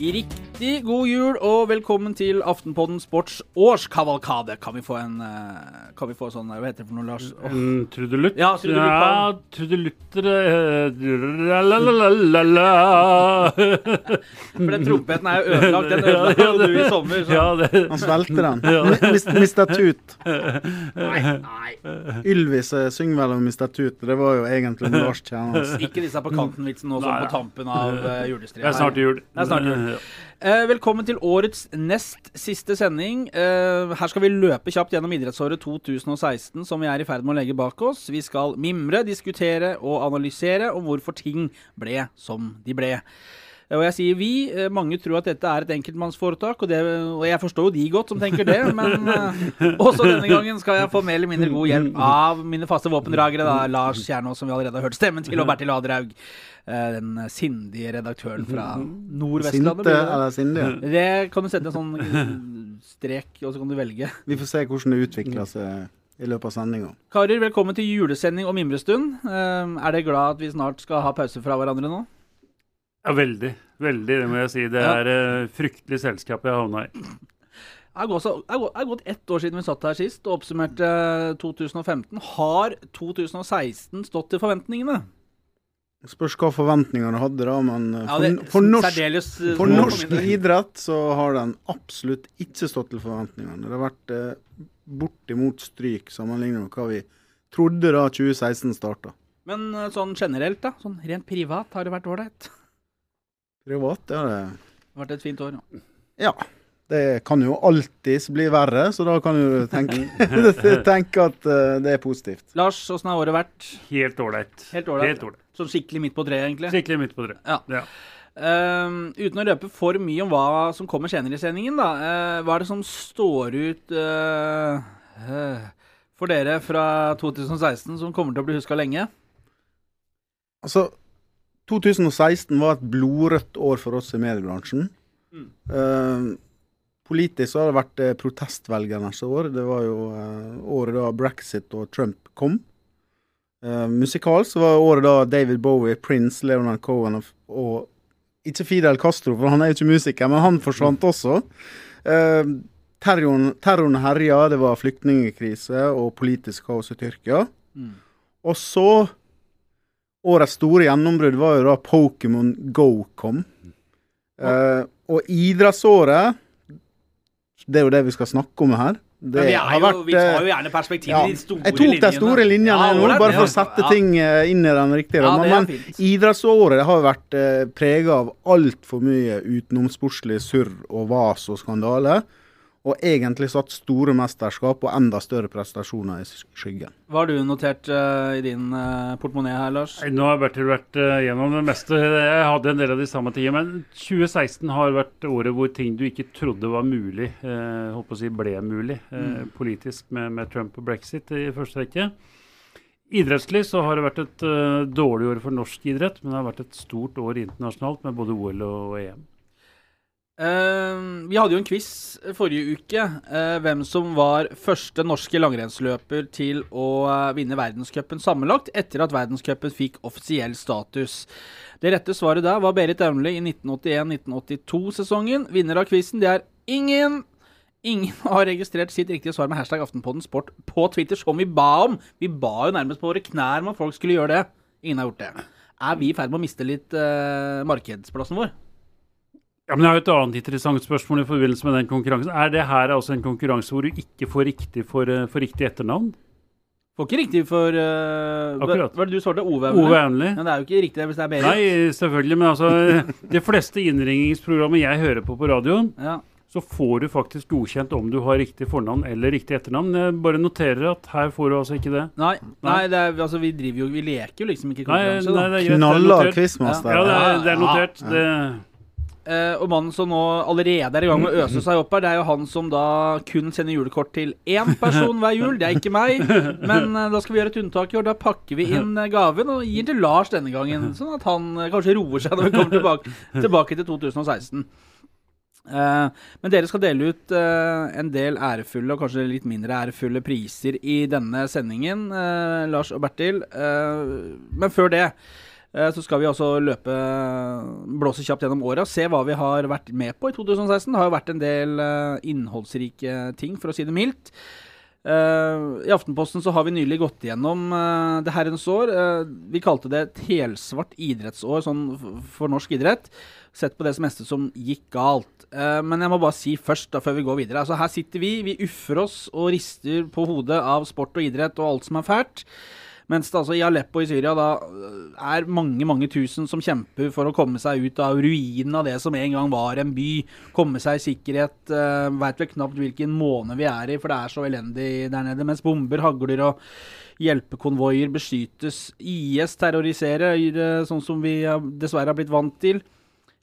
ギリッ Riktig god jul og velkommen til Aftenpodden sports årskavalkade. Kan vi få en eh, Kan vi få sånn Hva heter det for noe, Lars? Oh. En trudelutt? Ja, trudelutt. Ja, eh. For den trompeten er jo ødelagt. Den ødela jo du i sommer. Så. Ja, det Han svelgte den. Ja. Mr. Tut. Nei, nei. Ylvis eh, synger vel om Mr. Tut. Det var jo egentlig en Lars Kjernås. Ikke disse på kanten-vitsen nå, sånn på tampen av julestreet. Det er snart jul. Det er snart jul. Eh, velkommen til årets nest siste sending. Eh, her skal vi løpe kjapt gjennom idrettsåret 2016, som vi er i ferd med å legge bak oss. Vi skal mimre, diskutere og analysere om hvorfor ting ble som de ble. Eh, Og jeg sier vi. eh, Mange tror at dette er et enkeltmannsforetak, og, det, og jeg forstår jo de godt som tenker det, men eh, også denne gangen skal jeg få mer eller mindre god hjelp av mine faste våpendragere, da, Lars Kjernås, som vi allerede har hørt stemmen til, og Bertil Aderhaug, eh, den sindige redaktøren fra Nordvestlandet. Sinte det det? eller sindige. Det kan du sette en sånn strek, og så kan du velge. Vi får se hvordan det utvikler seg i løpet av sendinga. Karer, velkommen til julesending og mimrestund. Er dere glad at vi snart skal ha pause fra hverandre nå? Ja, veldig. Veldig, det må jeg si. Det er eh, fryktelig selskap jeg havna i. Det er gått, ett år siden vi satt her sist og oppsummerte 2015. Har 2016 stått til forventningene? Spørs hva forventningene hadde, da. Men eh, Ja, for, det- for norsk, særdeles, eh, for norsk for min idrett så har den absolutt ikke stått til forventningene. Det har vært eh, bortimot stryk sammenlignet med hva vi trodde da 2016 starta. Men eh, sånn generelt, da? Sånn rent privat, har det vært ålreit? Privat, ja det Det har vært et fint år. Ja. Ja. Det kan jo alltids bli verre, så da kan du tenke, tenke at eh, det er positivt. Lars, åssen har året vært? Helt ålreit. Helt ålreit. Sånn skikkelig midt på treet, egentlig? Skikkelig midt på treet. Ja. Ja. Ehm, uten å røpe for mye om hva som kommer senere i sendingen, da. Uh, hva er det som står ut uh, eh, for dere fra 2016 som kommer til å bli huska lenge? Altså, 2016 var et blodrødt år for oss i mediebransjen. Mm. Eh, politisk så har det vært eh, protestvelgernes år. Det var jo eh, året da brexit og Trump kom. Uh, musikalsk var året da David Bowie, Prince, Leonard Cohen og, og Ikke Fidel Castro, for han er jo ikke musiker, men han forsvant også. Eh, terroren, terroren herja, det var flyktningkrise og politisk kaos i Tyrkia. Mm. Og så Årets store gjennombrudd var jo da Pokémon Go kom. Uh, og idrettsåret Det er jo det vi skal snakke om her. Det vi, har jo, vært, vi tar eh, jo gjerne perspektivet ja, i de store linjene. Jeg tok de store linjene Ja, nå, bare for å sette Ja. ting eh, inn i den riktige Ja, ramma. er men idrettsåret har jo vært uh, prega av altfor mye utenomsportslig surr og vas og skandale. Og egentlig satt store mesterskap og enda større prestasjoner i skyggen. Hva har du notert uh, i din uh, portemonee her, Lars? Nå har Bertil vært uh, gjennom det meste. Jeg hadde en del av de samme tingene. Men 2016 har vært året hvor ting du ikke trodde var mulig, uh, holdt på å si ble mulig eh, Mm. politisk med, med Trump og brexit i første rekke. Idrettslig så har det vært et eh, dårlig år for norsk idrett, men det har vært et stort år internasjonalt med både OL og EM. Eh, vi hadde jo en quiz forrige uke. Uh, hvem som var første norske langrennsløper til å uh, vinne verdenscupen sammenlagt etter at verdenscupen fikk offisiell status. Det rette svaret der var Berit Aunli i 1981-1982-sesongen. Vinner av quizen, det er ingen. Ingen har registrert sitt riktige svar med hashtag Aftenpodden Sport på Twitter, som vi ba om. Vi ba jo nærmest på våre knær om at folk skulle gjøre det. Ingen har gjort det. Er vi i ferd med å miste litt eh, markedsplassen vår? Ja, men Jeg har et annet interessant spørsmål i forbindelse med den konkurransen. Er det her altså en konkurranse hvor du ikke får riktig for, eh, for riktig etternavn? Får ikke riktig for uh, hva, Akkurat. hva er det du svarte? Ove? Ove Men det er jo ikke riktig hvis det er Berit. Nei, selvfølgelig. Men altså, de fleste innringningsprogrammer jeg hører på på radioen, Ja. så får du faktisk godkjent om du har riktig fornavn eller riktig etternavn. Jeg bare noterer at her får du altså ikke det. Nei, nei det er, altså, vi driver jo Vi leker jo liksom ikke Nei, konkurranse, nei, da. det er greit. er quizmaster. Ja, det er, det er notert. ja. Det, og mannen som nå allerede er i gang med å øse seg opp her, det er jo han som da kun sender julekort til én person hver jul. Det er ikke meg. Men eh, da skal vi gjøre et unntak i år. Da pakker vi inn eh, gaven og gir til Lars denne gangen. Sånn at han eh, kanskje roer seg når vi kommer tilbake, tilbake til 2016. Eh, men dere skal dele ut eh, en del ærefulle og kanskje litt mindre ærefulle priser i denne sendingen, eh, Lars og Bertil. Eh, men før det Eh, Så skal vi også løpe, blåse kjapt gjennom åra, se hva vi har vært med på i 2016. Det har jo vært en del eh, innholdsrike ting, for å si det mildt. Eh, I Aftenposten så har vi nylig gått igjennom eh, det herrens år. Eh, vi kalte det et helsvart idrettsår sånn for norsk idrett. Sett på det som meste som gikk galt. Eh, men jeg må bare si først, da, før vi går videre. Altså, her sitter vi, vi uffer oss og rister på hodet av sport og idrett og alt som er fælt. Mens det altså i Aleppo i Syria da øh, er mange mange tusen som kjemper for å komme seg ut av ruinen av det som en gang var en by. Komme seg i sikkerhet. Uh, Veit vel knapt hvilken måned vi er i, for det er så elendig der nede. Mens bomber hagler og hjelpekonvoier beskytes. IS terroriserer, øh, sånn som vi dessverre har blitt vant til.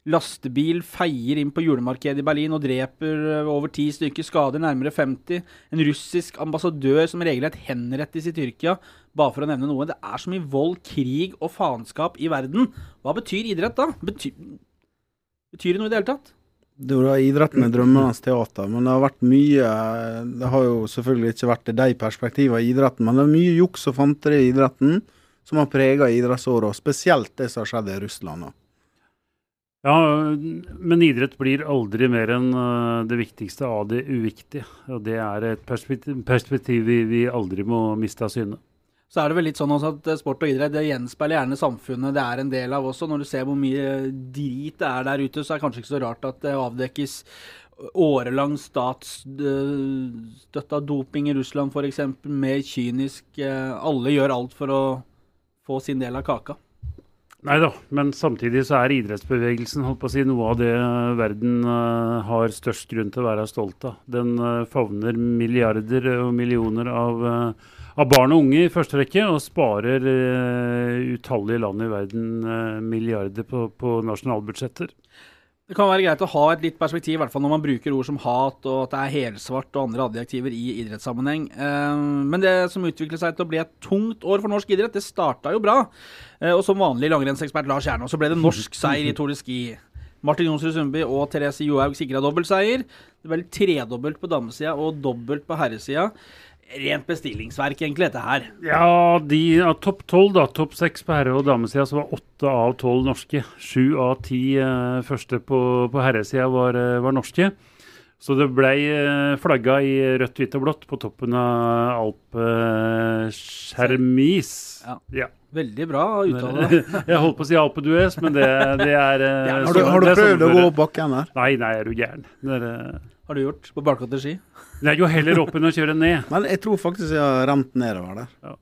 Lastebil feier inn på julemarkedet i Berlin og dreper over ti stykker, skader nærmere 50. En russisk ambassadør som regelrett henrettes i Tyrkia, bare for å nevne noe. Det er så mye vold, krig og faenskap i verden. Hva betyr idrett da? Betyr, betyr det noe i det hele tatt? Det er jo da idretten er drømmenes teater, men det har vært mye Det har jo selvfølgelig ikke vært de perspektivene i idretten, men det er mye juks og fanteri i idretten som har prega idrettsåret, og spesielt det som har skjedd i Russland. Ja, men idrett blir aldri mer enn eh, det viktigste av det uviktige. Og det er et perspektiv, perspektiv vi, vi aldri må miste av syne. Så er det vel litt sånn at eh, sport og idrett det gjenspeiler gjerne samfunnet det er en del av også. Når du ser hvor mye drit det er der ute, så er det kanskje ikke så rart at det avdekkes årelang statsstøtta doping i Russland f.eks. Mer kynisk. eh, Alle gjør alt for å få sin del av kaka. Nei da, men samtidig så er idrettsbevegelsen holdt på å si, noe av det verden eh, har størst grunn til å være stolt av. Den eh, favner milliarder og millioner av, eh, av barn og unge i første rekke, og sparer uh, utallige land i verden uh, milliarder på, på nasjonalbudsjetter. Det kan være greit å ha et litt perspektiv, i hvert fall når man bruker ord som hat og at det er helsvart og andre adjektiver i idrettssammenheng. Eh, Men det som utviklet seg til å bli et tungt år for norsk idrett, det starta jo bra. Og som vanlig langrennsekspert Lars Kjernås, så ble det norsk seier i Tour de Ski. Martin Jonsrud Sundby og Therese Johaug sikra dobbeltseier. Det ble tredobbelt på damesida og dobbelt på herresida. Rent bestillingsverk, egentlig, dette her. Ja, de ja, topp tolv, da. Topp seks på herre- og damesida, så var åtte av tolv norske. Sju av ti eh, første på, på herresida var, eh, var norske. Så det ble eh, flagga i rødt, hvitt og blått på toppen av Alpeskjermis. Ja. Ja. Veldig bra uttale. Jeg holdt på å si Alpe Duez, men det, det er eh, Har du, har du er prøvd å gå opp bakken der? Nei, nei, er du gæren. Det er, eh, Har du gjort på barkåtte ski? Det er jo heller opp enn å kjøre ned. Men jeg tror faktisk jeg har rent nedover der. Ja.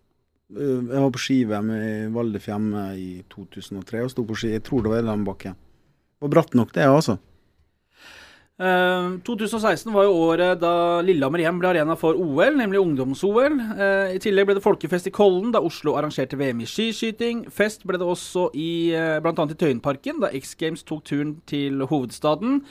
Uh, Jeg var på ski-VM i Val di Fiemme i 2003 og sto på ski. Jeg tror det var den bakken. Og bratt nok, det, altså. Uh, 2016 var jo året da Lillehammer igjen ble arena for OL, nemlig ungdoms-OL. Uh, I tillegg ble det folkefest i Kollen da Oslo arrangerte VM i skiskyting. Fest ble det også i uh, bl.a. i Tøyenparken da X Games tok turen til hovedstaden.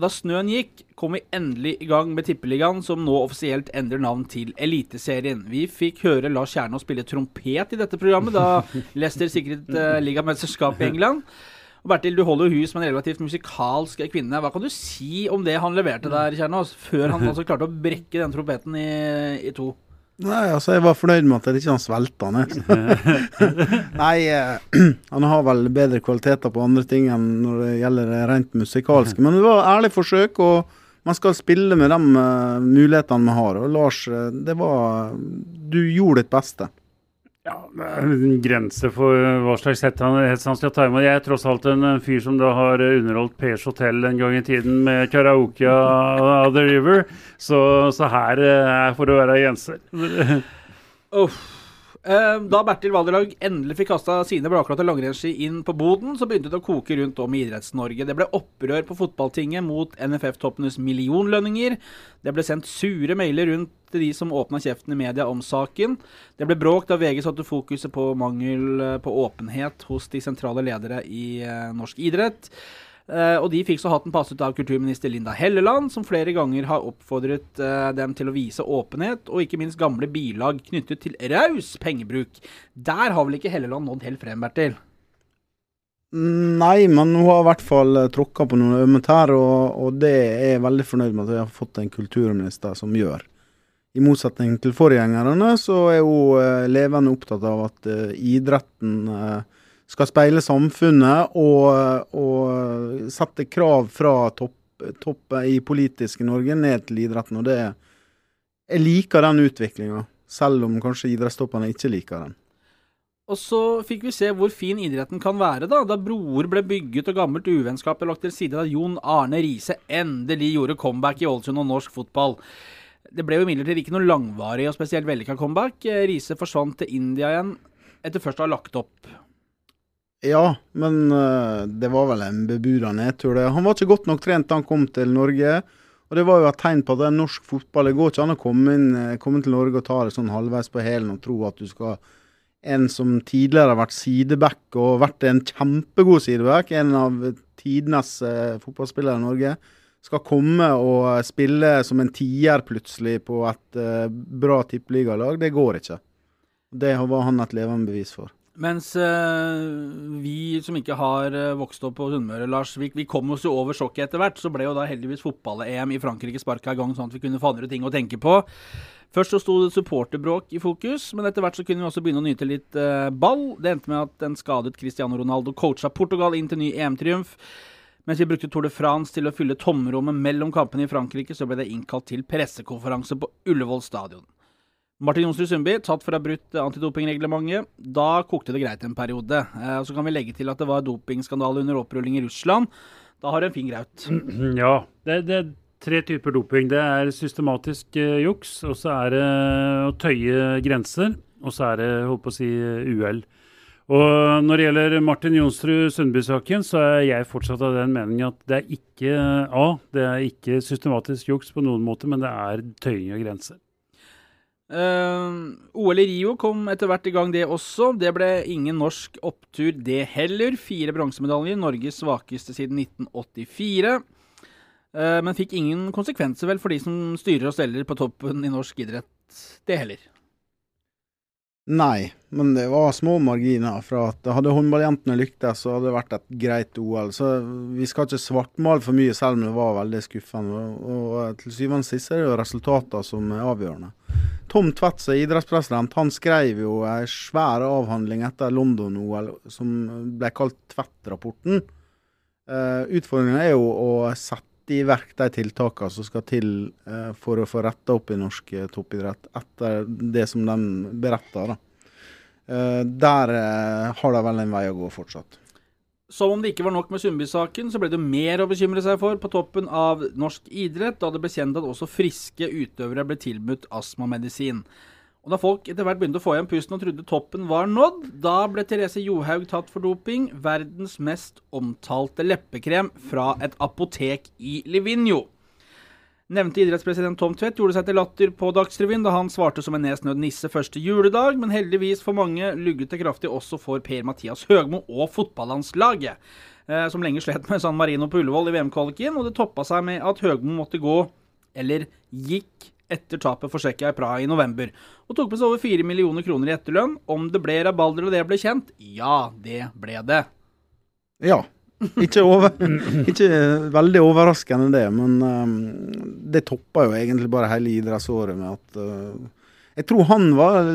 Og da snøen gikk, kom vi endelig i gang med Tippeligaen, som nå offisielt endrer navn til Eliteserien. Vi fikk høre Lars Kjernås spille trompet i dette programmet da Leicester sikret uh, ligamesterskapet i England. Og Bertil, du holder jo hus med en relativt musikalsk kvinne. Hva kan du si om det han leverte der, Kjernås, før han altså klarte å brekke den trompeten i, i to? Nei, altså, jeg var fornøyd med at det ikke han svelta ned. Nei, eh, han har vel bedre kvaliteter på andre ting enn når det gjelder det rent musikalske. Men det var et ærlig forsøk, og man skal spille med de eh, mulighetene vi har. Og Lars, eh, det var Du gjorde ditt beste. Ja, det er en grense for hva slags hets han, han skal ta imot. Jeg er tross alt en eh, fyr som da har eh, underholdt Pers Hotel en gang i tiden med karaoke av The River, så, så her eh, er for å være Jenser. Uff. Eh, Da Bertil Valderlag endelig fikk kasta sine bladklarte langrennsski inn på boden, så begynte det å koke rundt om i Idretts-Norge. Det ble opprør på fotballtinget mot NFF-toppenes millionlønninger. Det ble sendt sure mailer rundt til de som åpna kjeften i media om saken. Det ble bråk da VG satte fokuset på mangel på åpenhet hos de sentrale ledere i eh, norsk idrett. Eh, og de fikk så hatten passet av kulturminister Linda Helleland, som flere ganger har oppfordret eh, dem til å vise åpenhet, og ikke minst gamle bilag knyttet til raus pengebruk. Der har vel ikke Helleland nådd helt frem, Bertil? Nei, men hun har i hvert fall uh, tråkka på noen ømme tær, og, og det er jeg veldig fornøyd med at vi har fått en kulturminister som gjør. I motsetning til forgjengerne, så er hun eh, levende opptatt av at eh, idretten eh, skal speile samfunnet og, og sette krav fra topp, i politiske Norge ned til idretten. Og det Jeg liker den utviklinga, selv om kanskje idrettstoppene ikke liker den. Og så fikk vi se hvor fin idretten kan være, da. Da broer ble bygget og gammelt uvennskap ble lagt til side da Jon Arne Riise endelig gjorde comeback i Ålesund og norsk fotball. Det ble jo imidlertid ikke noe langvarig og spesielt vellykka comeback. Riise forsvant til India igjen etter først å ha lagt opp. Ja, men uh, det var vel en bebuda nedtur. Han var ikke godt nok trent da han kom til Norge. Og det var jo et tegn på at det er norsk fotball. Det går ikke an å komme, inn, eh, komme til Norge og ta det sånn halvveis på hælen og tro at du skal en som tidligere har vært sideback og vært en kjempegod sideback, en av tidenes uh, fotballspillere i Norge, skal komme og spille som en tier plutselig på et uh, bra tippeligalag. Det går ikke. Det var han et levende bevis for. Mens uh, vi som ikke har uh, vokst opp på Sunnmøre, Lars, vi, vi kom oss jo over sjokket etter hvert. Så ble jo da heldigvis fotball-EM i Frankrike sparka i gang, sånn at vi kunne få andre ting å tenke på. Først så sto det supporterbråk i fokus, men etter hvert så kunne vi også begynne å nyte litt uh, ball. Det endte med at en skadet Cristiano Ronaldo coacha Portugal inn til ny EM-triumf. Mens vi brukte Tour de France til å fylle tomrommet mellom kampene i Frankrike, så ble det innkalt til pressekonferanse på Ullevål stadion. Martin Jonsrud Sundby tatt for å ha brutt antidopingreglementet. Da kokte det greit en periode. Og så kan vi legge til at det var dopingskandale under opprulling i Russland. Da har du en fin graut. Ja, det, det, er tre typer doping. Det er systematisk uh, juks, og så er det å tøye grenser, og så er det holdt på å si uhell. Og når det gjelder Martin Jonsrud Sundby-saken, så er jeg fortsatt av den mening at det er ikke A, det er ikke systematisk juks på noen måte, men det er tøying av grenser. Uh, OL i Rio kom etter hvert i gang, det også. Det ble ingen norsk opptur, det heller. Fire bronsemedaljer, Norges svakeste siden 1984. Uh, men fikk ingen konsekvenser vel for de som styrer og steller på toppen i norsk idrett, det heller. Nei, men det var små marginer fra at hadde håndballjentene lyktes, så hadde det vært et greit OL. Så vi skal ikke svartmale for mye, selv om det var veldig skuffende. Og til syvende og sist er det jo resultatene som er avgjørende. Tom Tvedt, idrettspresident, han skrev jo en svær avhandling etter London-OL som ble kalt Tvedt-rapporten. Uh, utfordringen er jo å sette i verk de tiltakene som skal til uh, for å få retta opp i norsk uh, toppidrett, etter det som de beretter. Uh, der har de vel en vei å gå fortsatt. Som om det ikke var nok med Sundby-saken, så ble det mer å bekymre seg for på toppen av norsk idrett, da det ble kjent at også friske utøvere ble tilbudt astmamedisin. Og da folk etter hvert begynte å få igjen pusten og trodde toppen var nådd, da ble Therese Johaug tatt for doping, verdens mest omtalte leppekrem fra et apotek i Livigno. Nevnte idrettspresident Tom Tvedt gjorde seg til latter på Dagsrevyen da han svarte som en nedsnødd nisse første juledag, men heldigvis for mange lugget det kraftig også for Per-Mathias Høgmo og fotballandslaget, eh, som lenge slet med San Marino på Ullevål i VM-kvaliken, og det toppa seg med at Høgmo måtte gå, eller gikk, etter tapet for Tsjekkia i Praha i november, og tok med seg over fire millioner kroner i etterlønn. Om det ble rabalder og det ble kjent? Ja, det ble det. Ja. Ikke, over, ikke veldig overraskende det, men um, det toppa jo egentlig bare hele idrettsåret med at uh, Jeg tror han var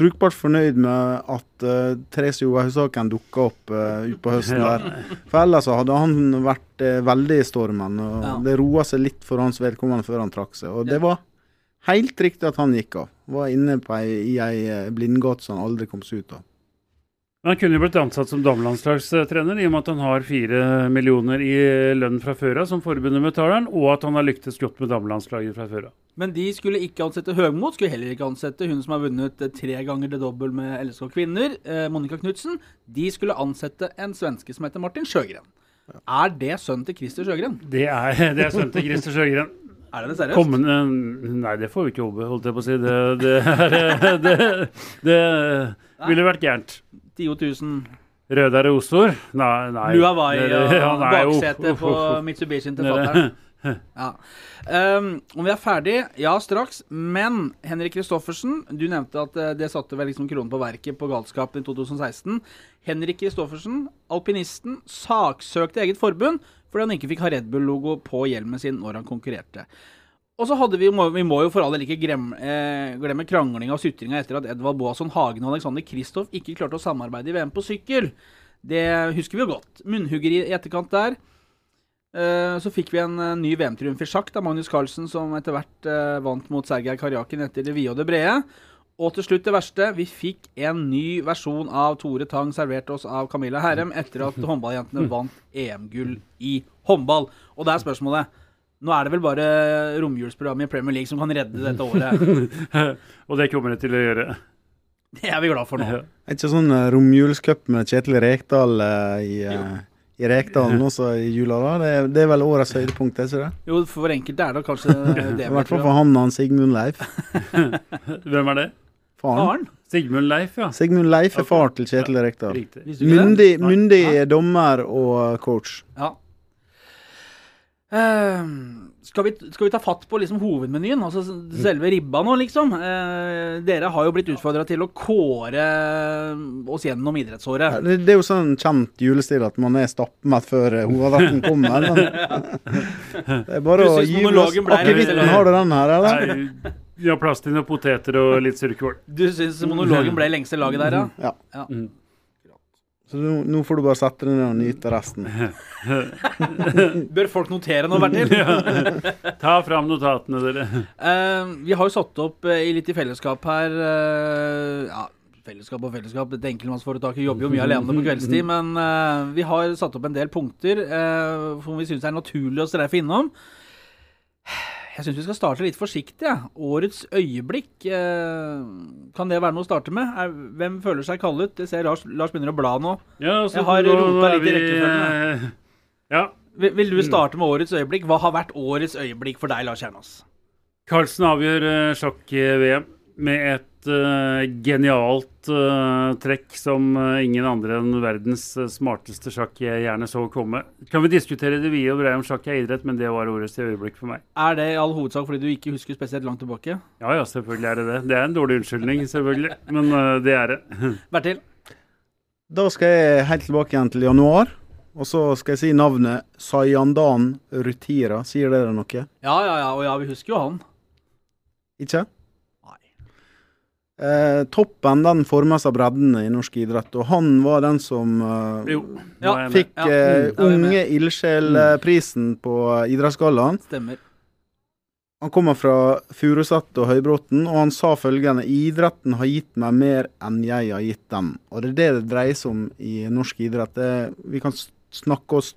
brukbart fornøyd med at uh, Therese Johaugsaken dukka opp uh, utpå høsten der. For ellers hadde han vært uh, veldig i stormen, og ja. det roa seg litt for hans vedkommende før han trakk seg. Og det var helt riktig at han gikk av. Var inne på ei, i ei blindgate som han aldri kom seg ut av. Han kunne jo blitt ansatt som damelandslagstrener i og med at han har fire millioner i lønn fra før av, som forbundet betaler han, og at han har lyktes godt med damelandslaget fra før av. Men de skulle ikke ansette Høgmo, skulle heller ikke ansette hun som har vunnet tre ganger det dobbel med LSK kvinner, eh, Monica Knutsen. De skulle ansette en svenske som heter Martin Sjøgren. Ja. Er det sønnen til Christer Sjøgren? Det er, det er sønnen til Christer Sjøgren. Er det det seriøst? Kommende, nei, det får vi ikke håpe, holdt jeg på å si. Det, det, er, det, det ville vært gærent. 10 000 Røde Rosor? Nei, nei. Lua Vai og ja, baksetet på Mitsubishien til fatter'n. Ja. Um, om vi er ferdig? Ja, straks. Men Henrik Kristoffersen, du nevnte at eh, det satte vel liksom kronen på verket på galskapen i 2016. Henrik Kristoffersen, alpinisten, saksøkte eget forbund fordi han ikke fikk ha Red Bull-logo på hjelmen sin når han konkurrerte. Og så hadde vi, vi må jo for all del ikke glemme, eh, glemme kranglinga og sutringa etter at Edvald Boasson Hagen og Alexander Kristoff ikke klarte å samarbeide i VM på sykkel. Det husker vi jo godt. Munnhuggeri i etterkant der. Eh, Så fikk vi en eh, ny VM-triumf i sjakk av Magnus Carlsen, som etter hvert eh, vant mot Sergej Karjakin etter det vide og det brede. Og til slutt det verste, vi fikk en ny versjon av Tore Tang servert oss av Camilla Herrem etter at håndballjentene vant EM-gull i håndball. Og det er spørsmålet. Nå er det vel bare romjulsprogrammet i Premier League som kan redde dette året. Og det kommer det til å gjøre. Det er vi glad for nå. Ja. Er ikke sånn uh, romjulscup med Kjetil Rekdal eh, i, uh, i Rekdalen også i jula, da? Det er, det er vel årets høydepunkt, er ikke det? Jo, for enkelte er det kanskje det. I hvert fall for han og han Sigmund Leif. Hvem er det? Faren. Faren. Sigmund Leif, ja. Sigmund Leif er far til Kjetil Rekdal. Myndig, myndig dommer og coach. Ja. Eh, skal, vi, skal vi ta fatt på liksom hovedmenyen, altså selve ribba nå, liksom? Uh, dere har jo blitt utfordra til å kåre oss gjennom Ja, idrettsåret. Det, det er jo sånn kjent julestil at man er stappmett før eh, hovedretten kommer. Men det er bare å gi oss monologen akevitten. Har du den her, eller? Nei, Vi har plass til noen poteter og litt surkål. Du syns monologen ble lengste laget der, ja? Ja. Ja. Så nå, nå får du bare sette deg ned og nyte resten. Bør folk notere noe, Bertil? Ta fram notatene, dere. Uh, vi har jo satt opp uh, litt i fellesskap her uh, Ja, fellesskap og fellesskap. Dette enkeltmannsforetaket jobber jo mye alene på kveldstid. Men vi har satt opp en del punkter eh, som vi syns er naturlig å streife innom. Jeg syns vi skal starte litt forsiktig. Ja. Årets øyeblikk. Eh, kan det være noe å starte med? Er, hvem føler seg kallet? Jeg ser Lars, Lars begynner å bla nå. Ja, så Jeg har rota litt i rekkefølgen, eh, Ja. Vil, vil du starte med årets øyeblikk? Hva har vært årets øyeblikk for deg, Lars Kjernås? Carlsen avgjør uh, sjakk-VM med et eh, genialt eh, trekk som eh, ingen andre enn verdens smarteste sjakk jeg gjerne så komme. Kan vi diskutere det vide og breie om sjakk er idrett, men det var årets øyeblikk for meg. Er det i all hovedsak fordi du ikke husker spesielt langt tilbake? Ja ja, selvfølgelig er det det. Det er en dårlig unnskyldning, selvfølgelig, men det er det. Bertil? Da skal jeg helt tilbake igjen til januar. Og så skal jeg si navnet Sayandan Rutira. Sier dere noe? Ja, ja, ja, og ja, vi husker jo han. Ikke? Eh, toppen den formes av bredden i norsk idrett, og han var den som eh, Jo. Ja, fikk Ja, eh, mm, vi med. Unge ildsjelprisen på eh, Idrettsgallaen. Stemmer. Han kommer fra Furuset og Høybråten, og han sa følgende Idretten har gitt meg mer enn jeg har gitt dem. Og det er det det dreier seg om i norsk idrett. Det, vi kan snakke oss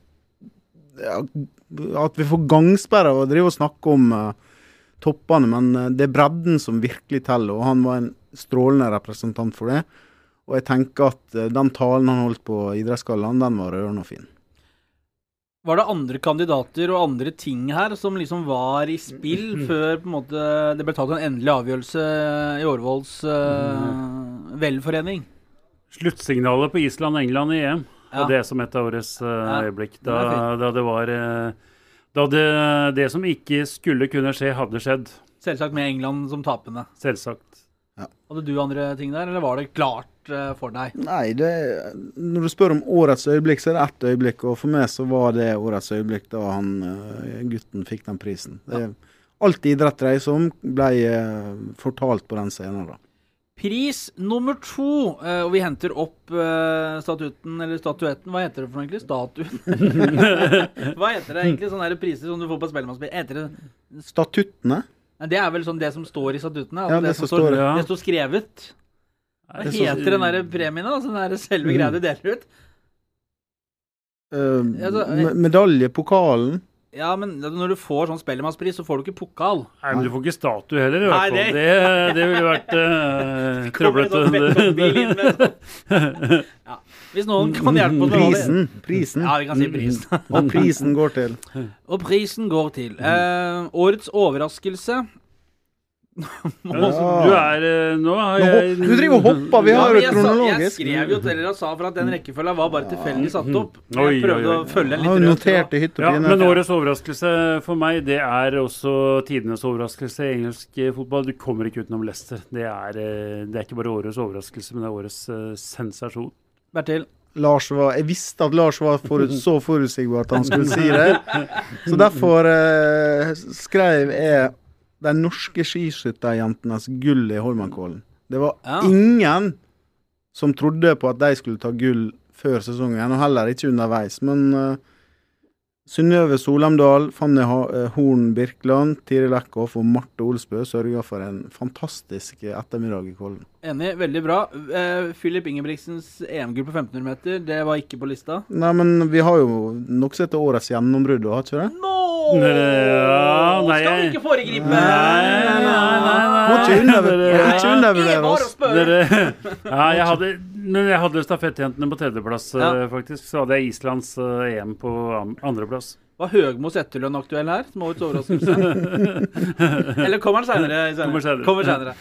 ja, At vi får gangsperre og drive og snakke om eh, toppene, men eh, det er bredden som virkelig teller, og han var en strålende representant for det. Og jeg tenker at eh, den talen han holdt på Idrettsgallaen, den var rørende og fin. Var det andre kandidater og andre ting her som liksom var i spill før på en måte det ble tatt en endelig avgjørelse i Årvolls uh, velforening? Sluttsignalet på Island og England i EM. Ja. Og det som et av årets uh, Ja, øyeblikk. Da, er da det var Da det, det som ikke skulle kunne skje, hadde skjedd. Selvsagt med England som tapende. Selvsagt. Hadde du andre ting der, eller var det klart uh, for deg? Nei, det, når du spør om årets øyeblikk, så er det ett øyeblikk. Og for meg så var det årets øyeblikk da han uh, gutten fikk den prisen. Det, Alt idrett dreier seg om, ble uh, fortalt på den scenen. da. Pris nummer to, og vi henter opp statuten, eller statuetten, hva heter det for noe egentlig? Statuen? hva heter det egentlig, sånne her priser som du får på Spellemannspill? Heter det Statuttene? Nei, Det er vel sånn det som står i statuttene? Ja, Altså det det, som står- står, ja. det står skrevet. Hva Det er så- heter den der premien, da? Altså den der selve greia du deler ut? Uh, altså, så- medalje, pokalen. Ja, men når du får sånn Spellemannspris, så får du ikke pokal. Nei, men du får ikke statue heller, i hvert Nei, fall. det- Det, det ville vært uh, sånn. Ja. Hvis noen kan hjelpe oss med Prisen. Prisen. Ja, vi kan si prisen. Og prisen går til Og prisen går til eh, årets overraskelse. Ja, Du er eh, Nå har jeg du driver og hopper, vi har jo jeg, kronologisk. jeg skrev jo til dere og sa for at den rekkefølga var bare tilfeldig satt opp. Jeg prøvde å følge litt rundt. Ja, men årets overraskelse for meg, det er også tidenes overraskelse i engelsk eh, fotball. Du kommer ikke utenom Leicester. Det er, eh, det er ikke bare årets overraskelse, men det er årets sensasjon. Bertil. Lars var, jeg visste at Lars var forut, så forutsigbar at han skulle si det. Så derfor eh, skrev jeg de norske skiskytterjentenes gull i Holmenkollen. Det var Ja. ingen som trodde på at de skulle ta gull før sesongen, og heller ikke underveis. Men uh, Synnøve Solemdal, Fanny eh, Horn Birkeland, Tiril Eckhoff og Marte Olsbø sørga for en fantastisk ettermiddag i Kollen. Enig, veldig bra. Uh, Filip Ingebrigtsens EM-gull på 1500 meter, det var ikke på lista? Nei, men vi har jo nok sett årets gjennombrudd, har ikke det? Nå! Ja, nei, Skal vi ikke foregripe? Nei, nei, nei, nei. Må ikke undervurdere Nei. er oss. Ja, jeg hadde, når jeg hadde stafettjentene på tredjeplass, Ja. eh, faktisk, så hadde jeg Islands eh, EM på andreplass. Var Høgmos etterlønn aktuell her? Som årets overraskelse? Eller kommer den seinere? Kommer senere.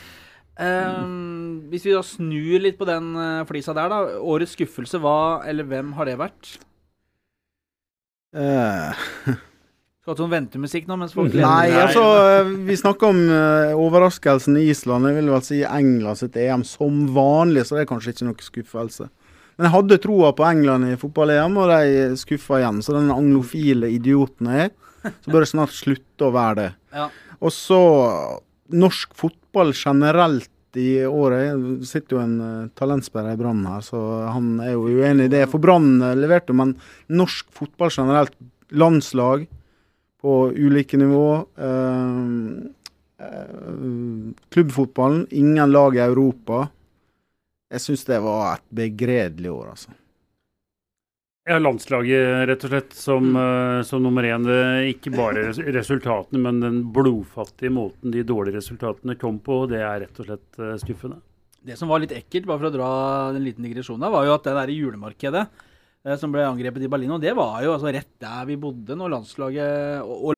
Ehm, hvis vi da snur litt på den eh, flisa der, da. Årets skuffelse, hva eller hvem har det vært? Uh. Skal ha sånn ventemusikk nå mens folk gleder Nei, altså eh, Vi snakker om uh, overraskelsen i Island. Jeg vil vel si England sitt EM som vanlig, så det er kanskje ikke noe skuffelse. Men jeg hadde troa på England i fotball-EM, og de skuffa igjen. Så den anglofile idioten jeg er, så bør det snart slutte å være det. Ja. Og så norsk fotball generelt i året. Det sitter jo en uh, talentsperre i Brann her, så han er jo uenig i det. For Brann eh, leverte, men norsk fotball generelt, landslag på ulike nivå. eh, eh, klubbfotballen, ingen lag i Europa. Jeg syns det var et begredelig år, altså. Ja, landslaget, rett og slett, som, eh, som nummer én. Er Ikke bare resultatene, men den blodfattige måten de dårlige resultatene kom på. Det er rett og slett eh, skuffende. Det som var litt ekkelt, bare for å dra en liten digresjon her, var jo at det der julemarkedet eh, som ble angrepet i Berlin, og det var jo altså rett der vi bodde når landslaget og, og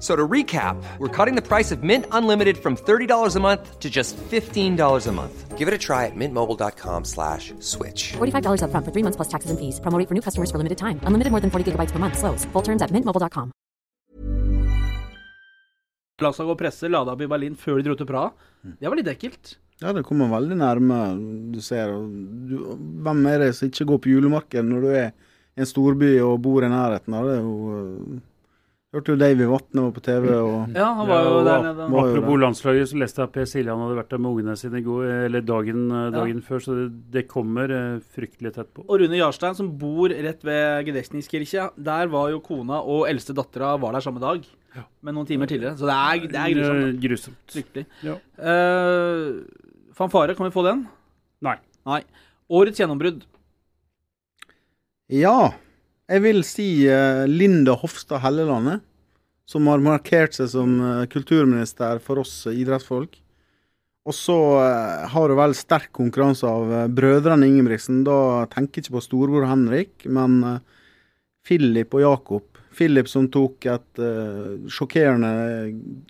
So to recap, we're cutting the price of Mint Unlimited from $30 a month to just $15 a month. Give it a try at mintmobile.com slash switch. $45 up front for three months plus taxes and fees. Promo rate for new customers for limited time. Unlimited more than 40 gigabytes per month. Slows. Full terms at mintmobile.com. landslaget og presse lada opp i Berlin før de dro til Praha. Det var litt ekkelt. Ja, det kommer veldig nærme. Du ser du, Hvem er det som ikke går på julemarked når du er i en storby og bor i nærheten av det? er jo, Hørte jo Davy Vatne var på TV og Ja, han var jo Ja, der nede. Var Apropos landslaget, så leste jeg at Per Siljan hadde vært der med ungene sine går, eller dagen, eh, dagen før, så det, det kommer eh, fryktelig tett på. Og Rune Jarstein, som bor rett ved Gedesniskirka, der var jo kona og eldste dattera var der samme dag. Men noen timer tidligere. Så det er, det er grusomt. Eh, grusomt. Fryktelig. Ja. Uh, fanfare, kan vi få den? Nei. Nei. Årets gjennombrudd. Ja, jeg vil si eh, Linda Hofstad Helleland, som har markert seg som eh, kulturminister for oss eh, idrettsfolk. Og så eh, har hun vel sterk konkurranse av eh, brødrene Ingebrigtsen. Da tenker jeg ikke på storebror Henrik, men eh, Philip og Jakob. Philip som tok et uh, sjokkerende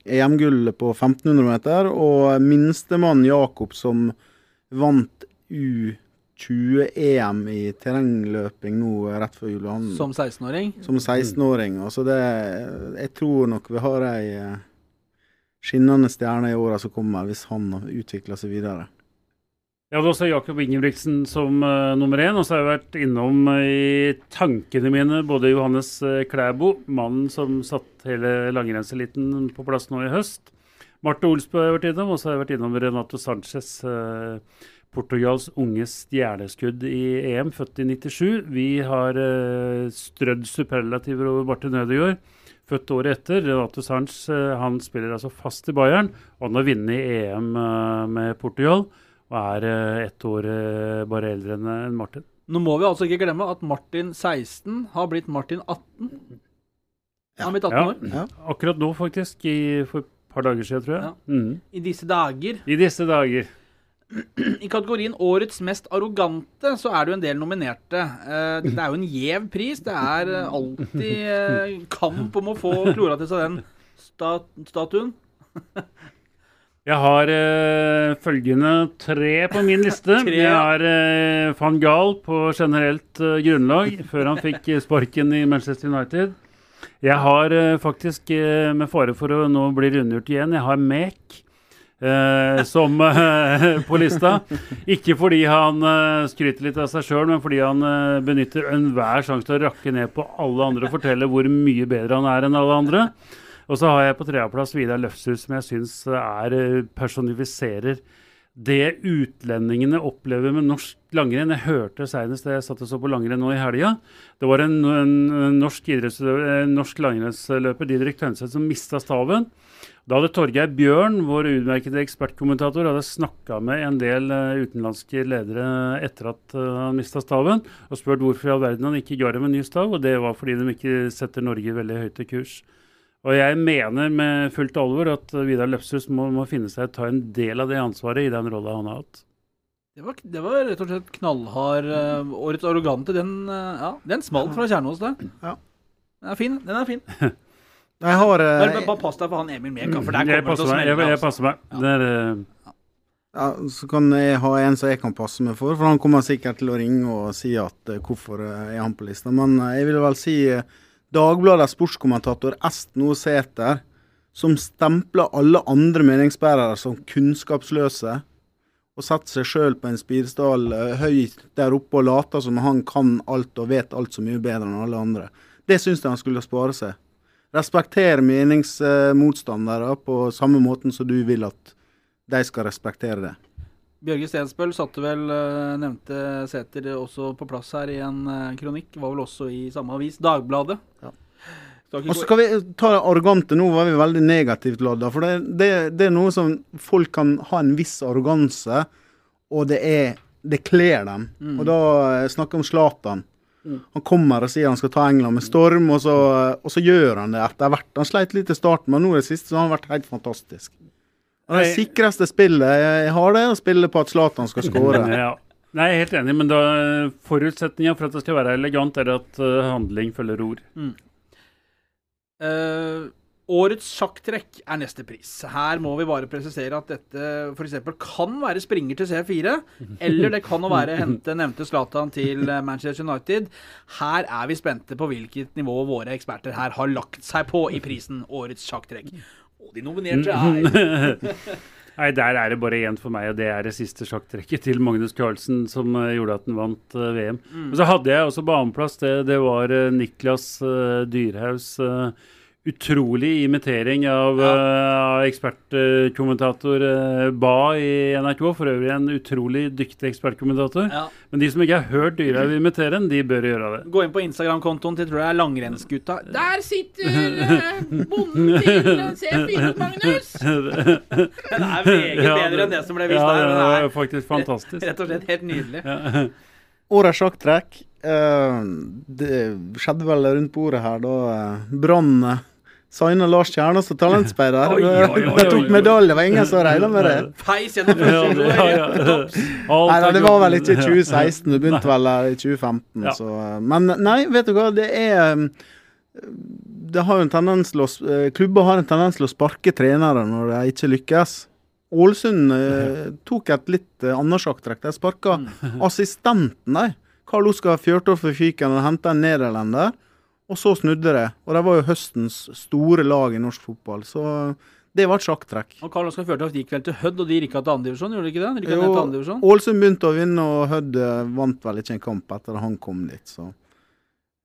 EM-gull på 1500 meter, og minstemann Jakob som vant 20-EM i terrengløping nå eh, rett før jul. Han, Som 16-åring. som 16-åring. Altså det Jeg tror nok vi har ei eh, skinnende stjerne i åra som kommer, hvis han utvikler seg videre. Jeg hadde også Jakob Ingebrigtsen som uh, nummer én. Og så har jeg vært innom uh, i tankene mine både Johannes uh, Klæbo, mannen som satt hele langrennseliten på plass nå i høst. Marte Olsbø har jeg vært innom, og så har jeg vært innom Renato Sanchez. Uh, Portugals unge stjerneskudd i EM, født i 97. Vi har uh, strødd superlativer over Martin Ødegaard. Født året etter. Renato Sanz uh, han spiller altså fast i Bayern, og han har vunnet EM uh, med Portugal. Og er uh, ett år bare eldre enn en Martin. Nå må vi altså ikke glemme at Martin 16 har blitt Martin 18. Han har blitt 18 Ja. år. Ja. Akkurat nå, faktisk. I, for et par dager siden, tror jeg. Ja. Mhm. I disse dager. I disse dager. I kategorien Årets mest arrogante så er det jo en del nominerte. Eh, Det er jo en gjev pris. Det er eh, alltid eh, kamp om å få klora til seg den stat statuen. Jeg har uh, følgende tre på min liste. Jeg har eh, van Gaal på generelt uh, grunnlag, før han fikk sparken i Manchester United. Jeg har faktisk, med fare for å nå bli rundgjort igjen, jeg har Mek eh, som eh, på lista. Ikke fordi han eh, skryter litt av seg sjøl, men fordi han benytter enhver sjanse til å rakke ned på alle andre og fortelle hvor mye bedre han er enn alle andre. Og så har jeg på tredjeplass Vidar Løfshus, som jeg syns personifiserer det utlendingene opplever med norsk langrenn. Jeg hørte senest det jeg satt og så på langrenn nå i helga. Det var en, en, en norsk, norsk langrennsløper, Didrik Tønseth, som mista staven. Da hadde Torgeir Bjørn, vår utmerkede ekspertkommentator, hadde snakka med en del eh, utenlandske ledere etter at eh, han mista staven, og spurt hvorfor i all verden han ikke ga dem en ny stav. Og det var fordi de ikke setter Norge veldig høyt i kurs. Og jeg mener med fullt alvor at eh, Vidar Løfshus må, må finne seg ta en del av det ansvaret i den rolla han har hatt. Det var, det var rett og slett knallhard. og Årets arrogante, den, eh, ja, den smalt fra kjernen hos deg. Ja. Den er fin. den er fin. Jeg har eh, Bare, bare pass deg for han Emil Meka, for der Mm, kommer det til å. Jeg, jeg altså. passer meg. Ja. Der, uh... ja, Så kan jeg ha en som jeg kan passe meg for, for han kommer sikkert til å ringe og si at uh, hvorfor eh, er han på lista. Men jeg vil vel si Dagbladets sportskommentator Esten O. Sæther, som stempler alle andre meningsbærere som kunnskapsløse, og setter seg sjøl på en spirestall høyt der oppe og later som han kan alt og vet alt så mye bedre enn alle andre. Det syns jeg han skulle spare seg. Respektere meningsmotstandere på samme måten som du vil at de skal respektere det. Bjørge Stensbøl satte vel, eh, nevnte Sæter også på plass her i en eh, kronikk. Var vel også i samme avis, Dagbladet. Ja. Og så skal vi ta det arrogante. Nå var vi veldig negativt ladda. For det, det, det er noe som folk kan ha en viss arroganse, og det er det kler dem. Mm. Og da eh, snakker vi om Zlatan. Han kommer og sier han skal ta England med storm, og så, og så gjør han det etter hvert. Han sleit litt i starten, men nå i det siste så har han vært helt fantastisk. Det er det sikreste spillet jeg har, det er å spille på at Zlatan skal skåre. ja. Nei, jeg er helt enig, men da forutsetninga for at det skal være elegant, er at eh, handling følger ord. Eh, årets sjakktrekk er neste pris. Her må vi bare presisere at dette f.eks. kan være springer til C4, eller det kan jo være hente nevnte Zlatan til Manchester United. Her er vi spente på hvilket nivå våre eksperter her har lagt seg på i prisen Årets sjakktrekk. Og de nominerte er Nei, der er det bare én for meg, og det er det siste sjakktrekket til Magnus Carlsen som eh, gjorde at han vant eh, VM. Men så hadde jeg også på annenplass, det, det var eh, Niklas uh, Dyrhaus. Utrolig imitering av, eh, av ekspertkommentator uh, Ba i NRK. For øvrig en utrolig dyktig ekspertkommentator. ja. Men de som ikke har hørt Dyrhaug imitere den, de bør gjøre det. Gå inn på Instagram-kontoen til tror jeg er Langrennsgutta. Der sitter uh, bonden til C4, Magnus! Den er meget Ja, bedre enn det som ble vist ja, der. det var det faktisk fantastisk. er rett og slett helt nydelig. Årets sjakktrekk. det skjedde vel rundt bordet her da uh, Brann uh, signa Lars Kjernås som talentspeider. Oi, tok medalje, det var ingen som regna med det. Peis gjennom første ja, ja. ja, Nei, da, det var vel ikke i 2016, det begynte vel der i 2015. Så, eh, men nei, vet du hva, det er um, Det har jo en tendens til å eh, Klubber har en tendens til å sparke trenere når de ikke lykkes. Ålesund eh, tok et litt eh, annet sjakktrekk. De sparka assistenten, de. Karl Oskar Fjørtoft for Fyken og henta en nederlender. Og så snudde det. Og de var jo høstens store lag i norsk fotball. Så det var et sjakktrekk. Og Karl Oskar Fjørtoft gikk vel til Hødd, og de rykka til andredivisjon, gjorde de ikke det? De Jo. Ålesund begynte å vinne, og Hødd eh, vant vel ikke en kamp etter at han kom dit. Så,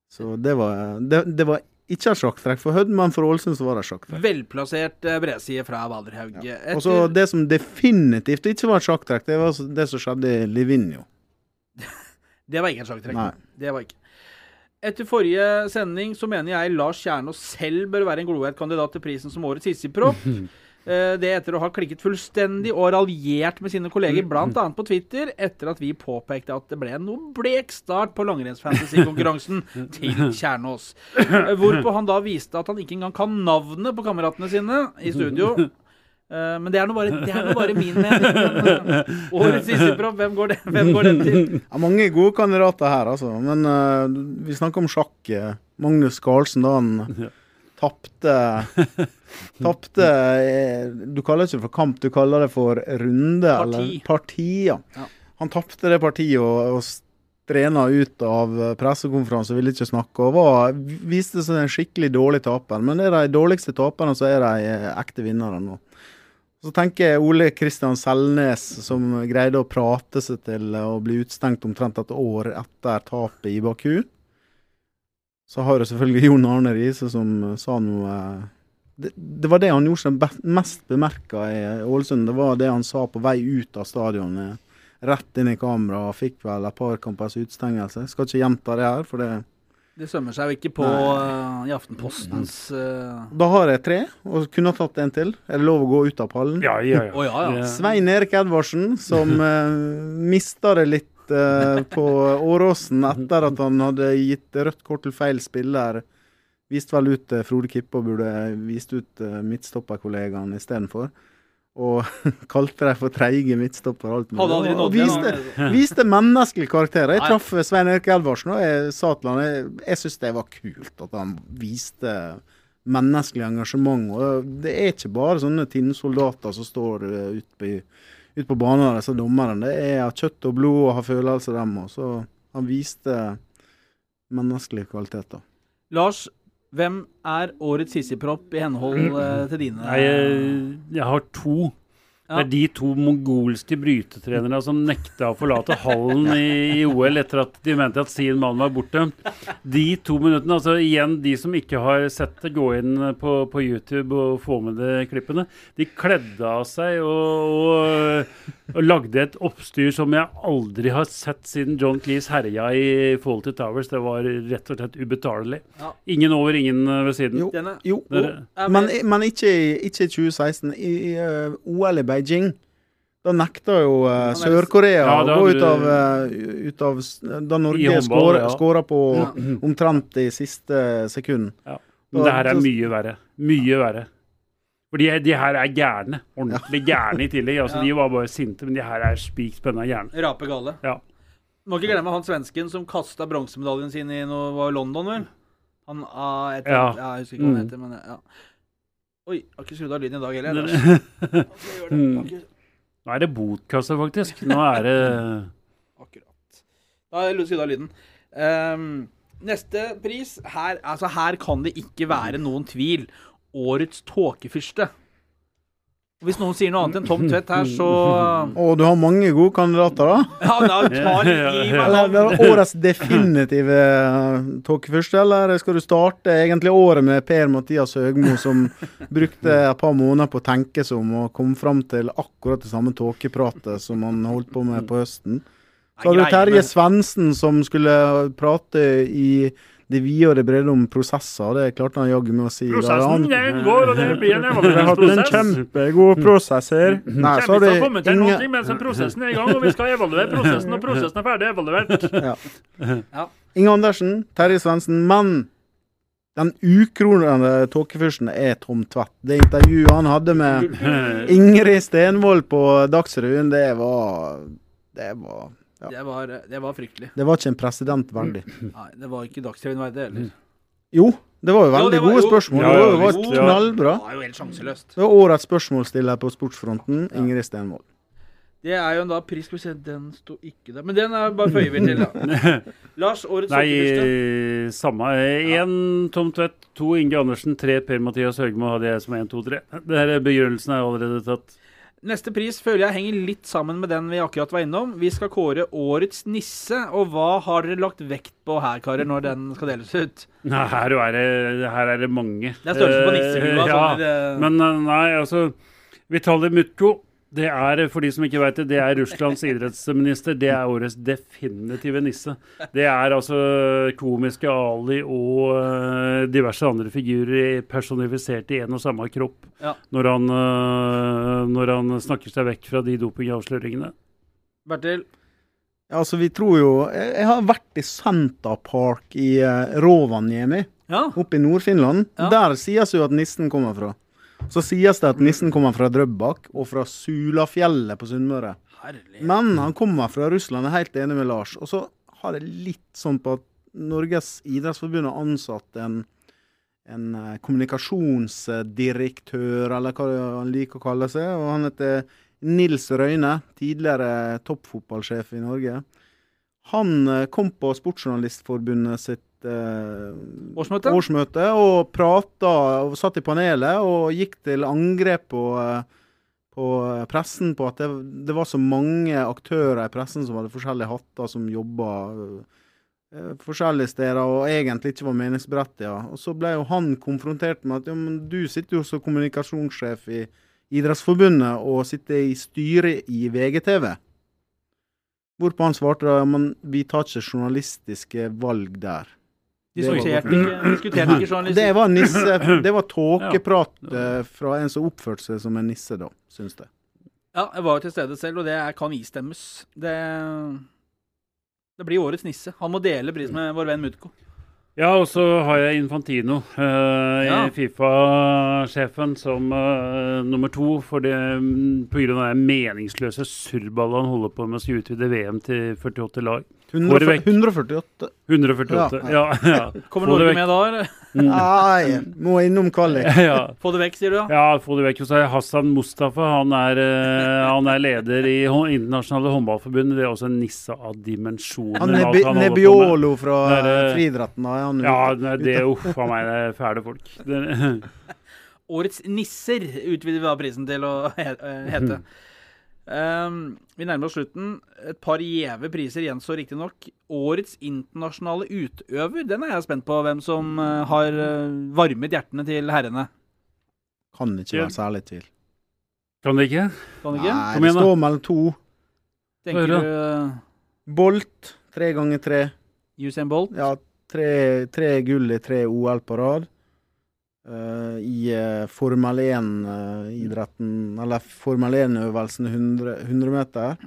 så det, var, det, det var ikke et sjakktrekk for Hødd, men for Ålesund så var det et sjakktrekk. Velplassert eh, bredside fra Valderhaug. Ja. Og så Det som definitivt ikke var et sjakktrekk, det var det som skjedde i Livigno. Det var ikke et sjakktrekk. Nei. Det var ikke. Etter forrige sending så mener jeg Lars Kjernås selv bør være en glohet kandidat til prisen som årets hissigpropp. Eh, Det etter å ha klikket fullstendig og raljert med sine kolleger, bl.a. på Twitter, etter at vi påpekte at det ble en noe blek start på langrennsfantasy-konkurransen til Kjernås. Eh, Hvorpå han da viste at han ikke engang kan navnet på kameratene sine i studio. Eh, Men det er nå bare, bare min mening. Men, Årets hissigpropp, hvem, går det- hvem går den til? Ja, mange gode kandidater her, altså. Men uh, vi snakker om sjakk. eh, Magnus Carlsen, da han tapte Tapte Du kaller det ikke for kamp, du kaller det for runde, Parti. eller parti. Ja. Han tapte det partiet og, og strena ut av pressekonferanse, ville ikke snakke, og var, viste seg en skikkelig dårlig taper. Men det er de dårligste taperne, så er de ekte vinnere nå. Så tenker jeg Ole Kristian Selnes, som greide å prate seg til å bli utstengt omtrent et år etter tapet i Baku. Så har du selvfølgelig Jon Arne Riise, som eh, sa noe eh, det, det var det han gjorde seg mest bemerka i Ålesund. Det var det han sa på vei ut av stadionet. Rett inn i kamera. Fikk vel et par kampers utstengelse. Skal ikke gjenta det her, for det Det sømmer seg jo ikke på uh, i Aftenpostens uh... Da har jeg tre, og kunne ha tatt en til. Er det lov å gå ut av pallen? Ja, ja, ja. oh, ja, ja. Svein Erik Edvardsen, som uh, mista det litt eh, på Åråsen etter at han hadde gitt rødt kort til feil spiller. Viste vel ut eh, Frode Kippe og burde vist ut uh, midtstopperkollegaen istedenfor. Og kalte dem for treige midtstopper. og Alt mulig. Og viste, viste menneskelige karakterer. Jeg traff Svein Erik Elvarsen og jeg sa til han jeg, jeg syns det var kult at han viste menneskelig engasjement. Og det er ikke bare sånne tinnsoldater som står uh, ute på, ut på banen, disse dommerne. Det er av kjøtt og blod og har følelser, dem òg. Så han viste menneskelige kvaliteter. Lars, hvem er årets sissipropp i henhold eh, til dine Nei, jeg, jeg har to. Det er de to mongolske brytetrenerne som nekta å forlate hallen i, i OL etter at de mente at sin mann var borte. De to minuttene, altså igjen de som ikke har sett det, gå inn på, på YouTube og få med de klippene. De kledde av seg og, og, og lagde et oppstyr som jeg aldri har sett siden John Cleese herja i Fawlty Towers. Det var rett og slett ubetalelig. Ja. Ingen over, ingen ved siden. Jo, Denne- jo Dere- men, men ikke, i- ikke 2016. I, i eh, OL i Beijing. Da nekta jo uh, Sør-Korea Ja, å gå ut av, uh, ut av Da Norge skåra ja. på omtrent i siste sekund. Men det her er mye verre. Mye verre. For de, de her er gærne. Ordentlig gærne i tillegg. Altså, De var bare sinte, men de her er spik spenna gærne. Rape gale. Ja. Må ikke glemme han svensken som kasta bronsemedaljen sin i noe, var London, vel? Han ah, etter, Ja. ja. Jeg husker ikke hva han heter, men ja. Oi, jeg har ikke skrudd av lyden i dag heller. Lars. Ok. Mm. Nå er det botkasse, faktisk. Nå er det Akkurat. Da har jeg skrudd av lyden. Um, neste pris her, altså her kan det ikke være noen tvil. Årets tåkefyrste. Hvis noen sier noe annet enn Tom Tvedt her, så Å, du har mange gode kandidater, da. Ja, da tar litt Eller det er årets definitive uh, tåkefyrste, eller skal du starte egentlig året med Per-Mathias Høgmo, som brukte et par måneder på å tenke seg om og kom fram til akkurat det samme tåkepratet som han holdt på med på høsten? Så hadde du Terje Svendsen som skulle prate i det videre bredde om prosesser. Det klarte han jaggu med å si. Da han- den går, og det blir en Vi har hatt en kjempegod prosess her. Nei, så har det ingen mens prosessen er i gang, og vi skal evaluere prosessen, og prosessen er ferdig evaluert. Inge Andersen, Terje Svendsen, men den ukronede tåkefyrsten er Tom Tvedt. Det intervjuet han hadde med Ingrid Stenvold på Dagsrevyen, det var Det var Det var, det var fryktelig. Det var ikke en president verdig. Nei, det var ikke Dagsrevyen verdig heller. Jo, Det var jo veldig jo, var gode jo- spørsmål. Ja, det ja, var, var visst, knallbra. Det var jo helt sjanseløst. Det var årets spørsmålsstiller på Sportsfronten, Ingrid Stenvold. Det er jo en da pris Skal vi se, den sto ikke der. Men den er bare føyer vi til, da. Lars, årets Nei, sokkeliste. eh, samme. Én Tom Tvedt, to Inge Andersen, tre Per-Mathias Høgmo hadde jeg som én, to, tre. Det begynnelsen Begrunnelsen er allerede tatt. Neste pris føler jeg henger litt sammen med den vi akkurat var innom. Vi skal kåre årets nisse. Og hva har dere lagt vekt på her, karer, når den skal deles ut? Nei, her er det, her er det mange. Det er størrelsen på Eh, nisselua. ja, sånn Men eh, nei, altså Vitali Mutko, det er, for de som ikke vet det, det er Russlands idrettsminister. Det er årets definitive nisse. Det er altså komiske Ali og eh, diverse andre figurer personifisert i en og samme kropp. Ja. Når, han, eh, når han snakker seg vekk fra de dopingavsløringene. Bertil, Ja, altså, vi tror jo Jeg, har vært i Santa Park i uh, Rovaniemi, ja. oppe i Nord-Finland. Ja. Der sies jo at nissen kommer fra. Så sies det at nissen kommer fra Drøbak og fra Sulafjellet på Sunnmøre. Men han kommer fra Russland, jeg er helt enig med Lars. Og så har jeg litt sånn på at Norges idrettsforbund har ansatt en, en eh, kommunikasjonsdirektør, eller hva han liker å kalle seg. Og han heter Nils Røyne, tidligere toppfotballsjef i Norge. Han eh, kom på Sportsjournalistforbundet sitt Årsmøte? årsmøte og prata og satt i panelet og gikk til angrep på, eh, på pressen på at det, det var så mange aktører i pressen som hadde forskjellige hatter, som jobba eh, forskjellige steder og egentlig ikke var meningsberettiget. Og så ble jo han konfrontert med at ja, men du sitter jo som kommunikasjonssjef i Idrettsforbundet og sitter i styret i VGTV. Hvorpå han svarte da, men vi tar ikke journalistiske valg der. Det var- Diskuterte ikke, diskuterte ikke journalister. Det var nisse, det var tåkeprat eh, fra en som oppførte seg som en nisse, da, syns jeg. Ja, jeg var jo til stede selv, og det kan istemmes. Det, det blir årets nisse. Han må dele pris med vår venn Mutko. Ja, og så har jeg Infantino, eh, Ja. Fifa-sjefen, som eh, nummer to. For det, pga. på grunn av det meningsløse surrballet han holder på med å utvide VM til 48 lag. Få det 100, vekk. 148. 148. Ja, ja. Kommer Norge med da, eller? Nei, må innom kvalik. Ja. Få det vekk, sier du da? Ja, få det vekk. Og så er Hassan Mustafa. Han er, eh, han er leder i internasjonale håndballforbundet. Det er også en nisse av dimensjoner. Han er han. Nebbiolo fra er, eh, friidretten, da er han Ja, ute. det er uff a meg, det er fæle folk. Det, Årets nisser utvider vi da prisen til å eh, hete. Um, vi nærmer oss slutten. Et par gjeve priser gjenstår riktignok. Årets internasjonale utøver, den er jeg spent på hvem som eh, har eh, varmet hjertene til herrene. Kan ikke være særlig tvil. kan det ikke? Kan det ikke? Nei, Kom det igjen, da. står mellom to. Tenker du Bolt, tre ganger tre. Usain Bolt? Ja, tre, tre gull i tre OL på rad. Eh, I eh, Formel 1-idretten, eller Formel 1-øvelsen 100, 100 meter.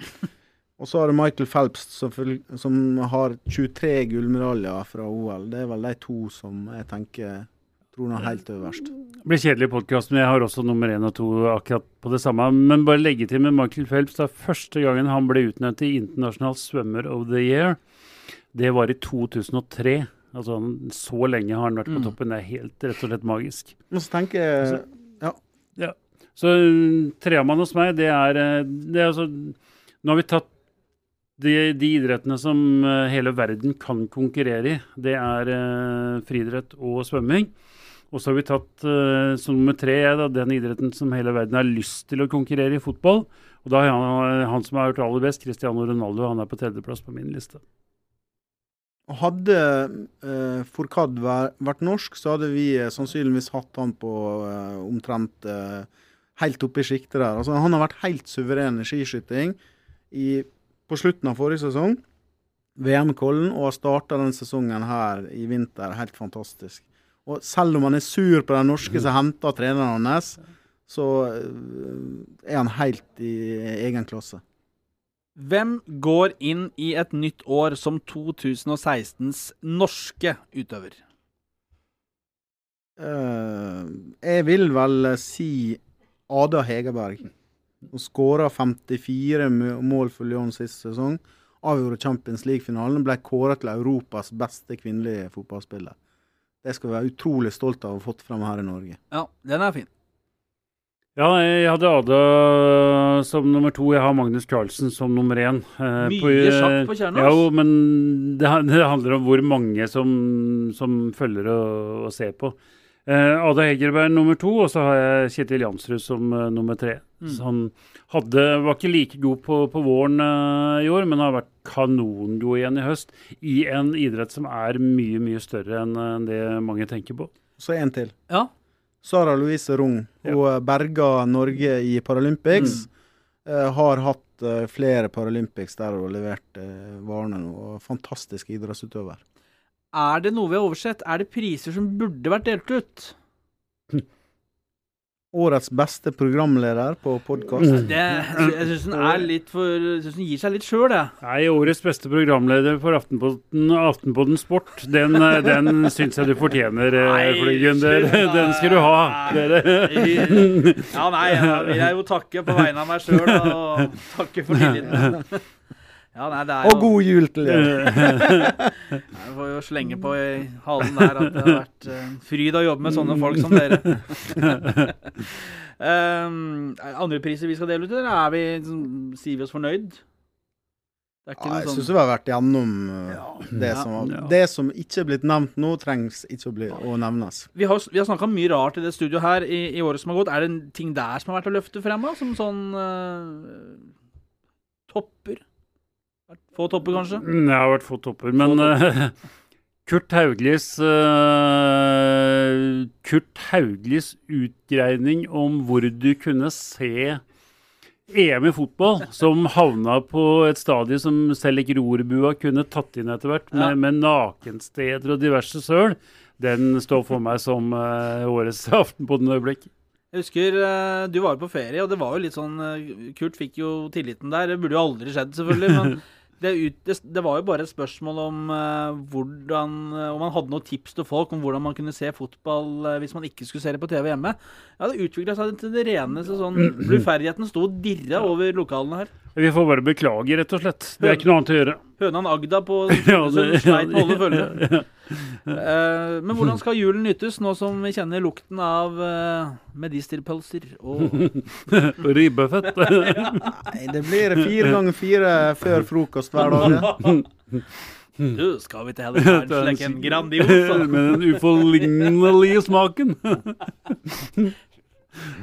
Og så har du Michael Phelps, som, som har 23 gullmedaljer fra OL. Det er vel de to som jeg tenker tror er helt øverst. Det blir kjedelig podkast, men jeg har også nummer én og to akkurat på det samme. Men bare legge til med Michael Phelps. Det er første gangen han ble utnevnt til internasjonal Swimmer of the Year, det var i 2003. Altså Så lenge har han vært på Mm. toppen. Det er helt rett og slett magisk. Og så tenker jeg Så mm, tremann hos meg, det er, eh, det er altså Nå har vi tatt de, de idrettene som eh, hele verden kan konkurrere i. Det er eh, friidrett og svømming. Og så har vi tatt eh, som nummer tre da, den idretten som hele verden har lyst til å konkurrere i, fotball. Og da har han, han som har gjort aller best, Cristiano Ronaldo, han er på tredjeplass på min liste. Hadde eh, Fourcade vært norsk, så hadde vi eh, sannsynligvis hatt han på eh, omtrent eh, helt oppe i sjiktet der. Altså, han har vært helt suveren i skiskyting i, på slutten av forrige sesong. VM-kollen, og har starta denne sesongen her i vinter helt fantastisk. Og selv om han er sur på den norske som henter treneren hans, så eh, er han helt i egen klasse. Hvem går inn i et nytt år som 2016s norske utøver? Uh, jeg vil vel si Ada Hegerberg. Hun skåra 54 mål for Lyon sist sesong. Avgjorde Champions League-finalen. Ble kåra til Europas beste kvinnelige fotballspiller. Det skal vi være utrolig stolt av å ha fått frem her i Norge. Ja, den er fin. Ja, jeg hadde Ada som nummer to. Jeg har Magnus Carlsen som nummer én. Mye Mye sjakk på Kjernås. Ja, men det, det handler om hvor mange som, som følger og, og ser på. Eh, Ada Hegerberg nummer to, og så har jeg Kjetil Jansrud som uh, nummer tre. Mm. Så han hadde, var ikke like god på, på våren uh, i år, men har vært kanongod igjen i høst. I en idrett som er mye, mye større enn enn det mange tenker på. Så en til. Ja. Sara Louise Rung. Hun eh, berga Norge i Paralympics. Eh, har hatt eh, flere Paralympics der hun har levert eh, varene nå. og Fantastisk idrettsutøver. Er det noe vi har oversett? Er det priser som burde vært delt ut? Årets beste programleder på podkast. Jeg syns den er litt for Jeg synes den gir seg litt sjøl, jeg. Nei, årets beste programleder for Aftenposten, Aftenpodden Sport, den, eh, den syns jeg du fortjener, eh, Den, den skal du ha. Dere. Ja, nei, jeg vil jeg jo takke på vegne av meg sjøl og takke for tilliten. Ja, nei, det er jo Og god jul til dere! Jeg får jo slenge på i halen der at det har vært eh, en fryd å jobbe med sånne folk som dere. um, andre priser vi skal dele ut, eller er vi, sånn- sier vi oss fornøyd? Det er ikke Ja, jeg sånn syns vi har vært gjennom uh, det, Ja. som, Ja. det som ikke er blitt nevnt nå, trengs ikke å, bli, å nevnes. Vi har, vi har snakka mye rart i det studioet her i, i året som har gått. Er det en ting der som har vært å løfte frem Da? Som sånn uh, topper? Få topper, kanskje? Mm, Jeg har vært få topper, men eh, Kurt Hauglis eh, Kurt Hauglis utgreining om hvor du kunne se EM i fotball, som havna på et stadie som selv ikke rorbua kunne tatt inn etter hvert, med, med nakensteder og diverse søl, den står for meg som eh, årets den øyeblikk. Jeg husker du var på ferie, og det var jo litt sånn Kurt fikk jo tilliten der. Det burde jo aldri skjedd, selvfølgelig. Men det, ut, det, det var jo bare et spørsmål om uh, hvordan eh, Om man hadde noen tips til folk om hvordan man kunne se fotball uh, hvis man ikke skulle se det på TV hjemme. Ja, det utvikla seg til det reneste sånn Bluferdigheten sto og dirra over lokalene her. Vi får bare beklage, rett og slett. Det er ikke noe annet å gjøre. Hønan Agda på Ja, det- sleit med å holde følge. Eh, men hvordan skal julen nyttes, nå som vi kjenner lukten av uh, medisterpølser og Ribbefett. Nei, det blir fire ganger fire før frokost hver dag. Du, skal vi til en Grandiosa? Med den uforlignelige smaken.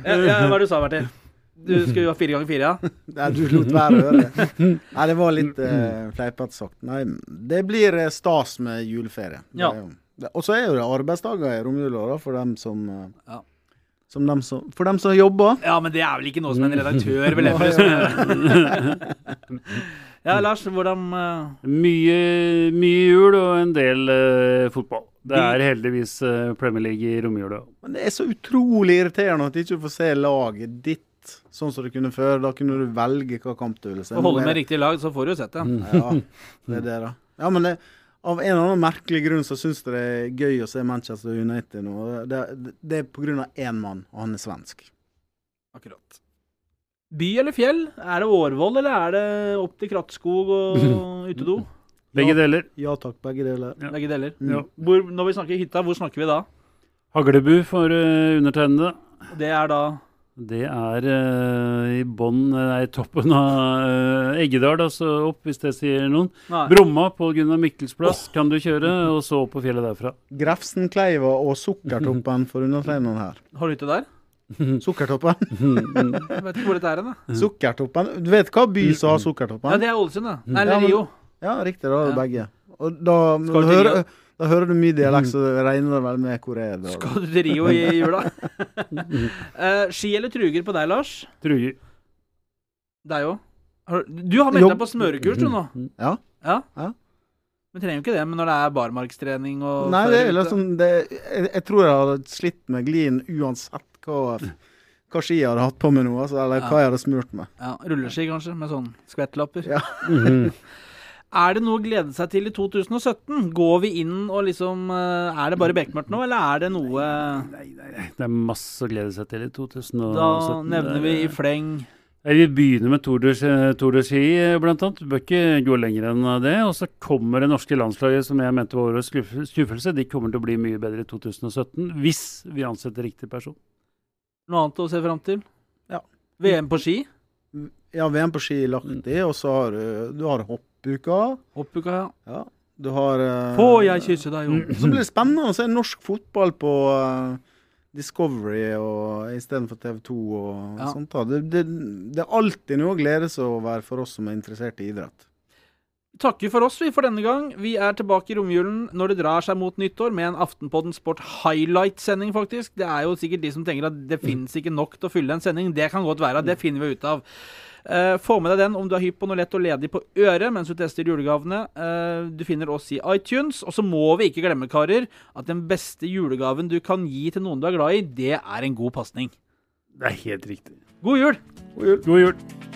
Ja, ja, hva er det du sa, Bertil? Du skal jo ha fire ganger fire, ja? Nei, du lot være å høre det. Nei, det var litt uh, fleipete sagt. Nei, det blir eh, stas med juleferie. Ja. Og så er jo det arbeidsdager i romjula for dem som, uh, Ja. som, dem som For dem som jobber. Ja, men det er vel ikke noe som en redaktør vil som. Ja, Lars, hvordan uh... Mye, mye jul og en del uh, fotball. Det er heldigvis uh, Premier League i romjula. Men det er så utrolig irriterende at du ikke får se laget ditt sånn som du kunne før. Da kunne du velge hva kamp du ville se. Og holde med riktig lag, så får du jo sett det. Ja, det er det, da. Ja, men det, av en eller annen merkelig grunn så syns jeg det er gøy å se Manchester United nå. Det, det, det er på grunn av én mann, og han er svensk. Akkurat. By eller fjell? Er det Årvoll, eller er det opp til Krattskog og utedo? Begge deler. Ja takk, begge deler. Ja. Begge deler. Ja. Hvor, når vi snakker hytta, hvor snakker vi da? Haglebu for uh, undertegnede. Det er da Det er uh, i bånn, nei, toppen av uh, Eggedal, altså opp, hvis det sier noen. Nei. Bromma på Gunnar Mikkels plass kan du kjøre, og så opp på fjellet derfra. Grefsenkleiva og Sukkertoppen for undertegnede her. Har du det der? Sukkertoppen? Jeg vet ikke hvor dette er hen, da. Sukkertoppen. Du vet hva by som har Sukkertoppen? Ja, det er Ålesund, da. Nei, Ja, eller men- Rio. Ja, riktig. Da har du Ja. begge. Og da, Skal du hører, Rio. Da hører du mye dialekt, så regner det vel med hvor jeg er. Da. Skal du til Rio i jula? uh, ski eller truger på deg, Lars? Truger. Deg òg? Du har meldt deg på smørekurs, du nå. Ja. Ja? Ja. Men trenger jo ikke det men når det er barmarkstrening og Nei, det er liksom det, jeg, jeg tror jeg hadde slitt med glien uansett hva, hva ski jeg hadde hatt på meg nå, altså, eller hva jeg hadde smurt med. Ja, Rulleski, kanskje, med sånn skvettlapper. Ja. Er det noe å glede seg til i 2017? Går vi inn og liksom eh, Er det bare bekmørkt nå, eller er det noe Nei, nei, nei. Det er masse å glede seg til i 2017. Da nevner vi i fleng Vi begynner med Tour de, Ski, bl.a. bør ikke gå lenger enn det. Og så kommer det norske landslaget, som jeg mente var årets skuffelse. De kommer til å bli mye bedre i 2017, hvis vi ansetter riktig person. Noe annet å se fram til? Ja. VM på ski? Ja, VM på ski lagt i, og så har du, du har hoppuka. Oppuka, ja. Ja. Du har uh, Får jeg kysse deg, jo? Så blir det spennende å se norsk fotball på uh, Discovery og istedenfor TV2 og Ja. sånt. da. Det, det, det er alltid noe å glede seg over for oss som er interessert i idrett. takker for oss vi for denne gang. Vi er tilbake i romjulen når det drar seg mot nyttår med en Aftenpodden Sport highlight-sending, faktisk. Det er jo sikkert de som tenker at det finnes ikke nok til å fylle en sending. Det kan godt være. Det finner vi ut av. Eh, få med deg den om du er hypp på noe lett og ledig på øret mens du tester julegavene. Uh, du finner oss i iTunes. Og så må vi ikke glemme, karer, at den beste julegaven du kan gi til noen du er glad i, det er en god pasning. Det er helt riktig. God jul! God jul. God jul.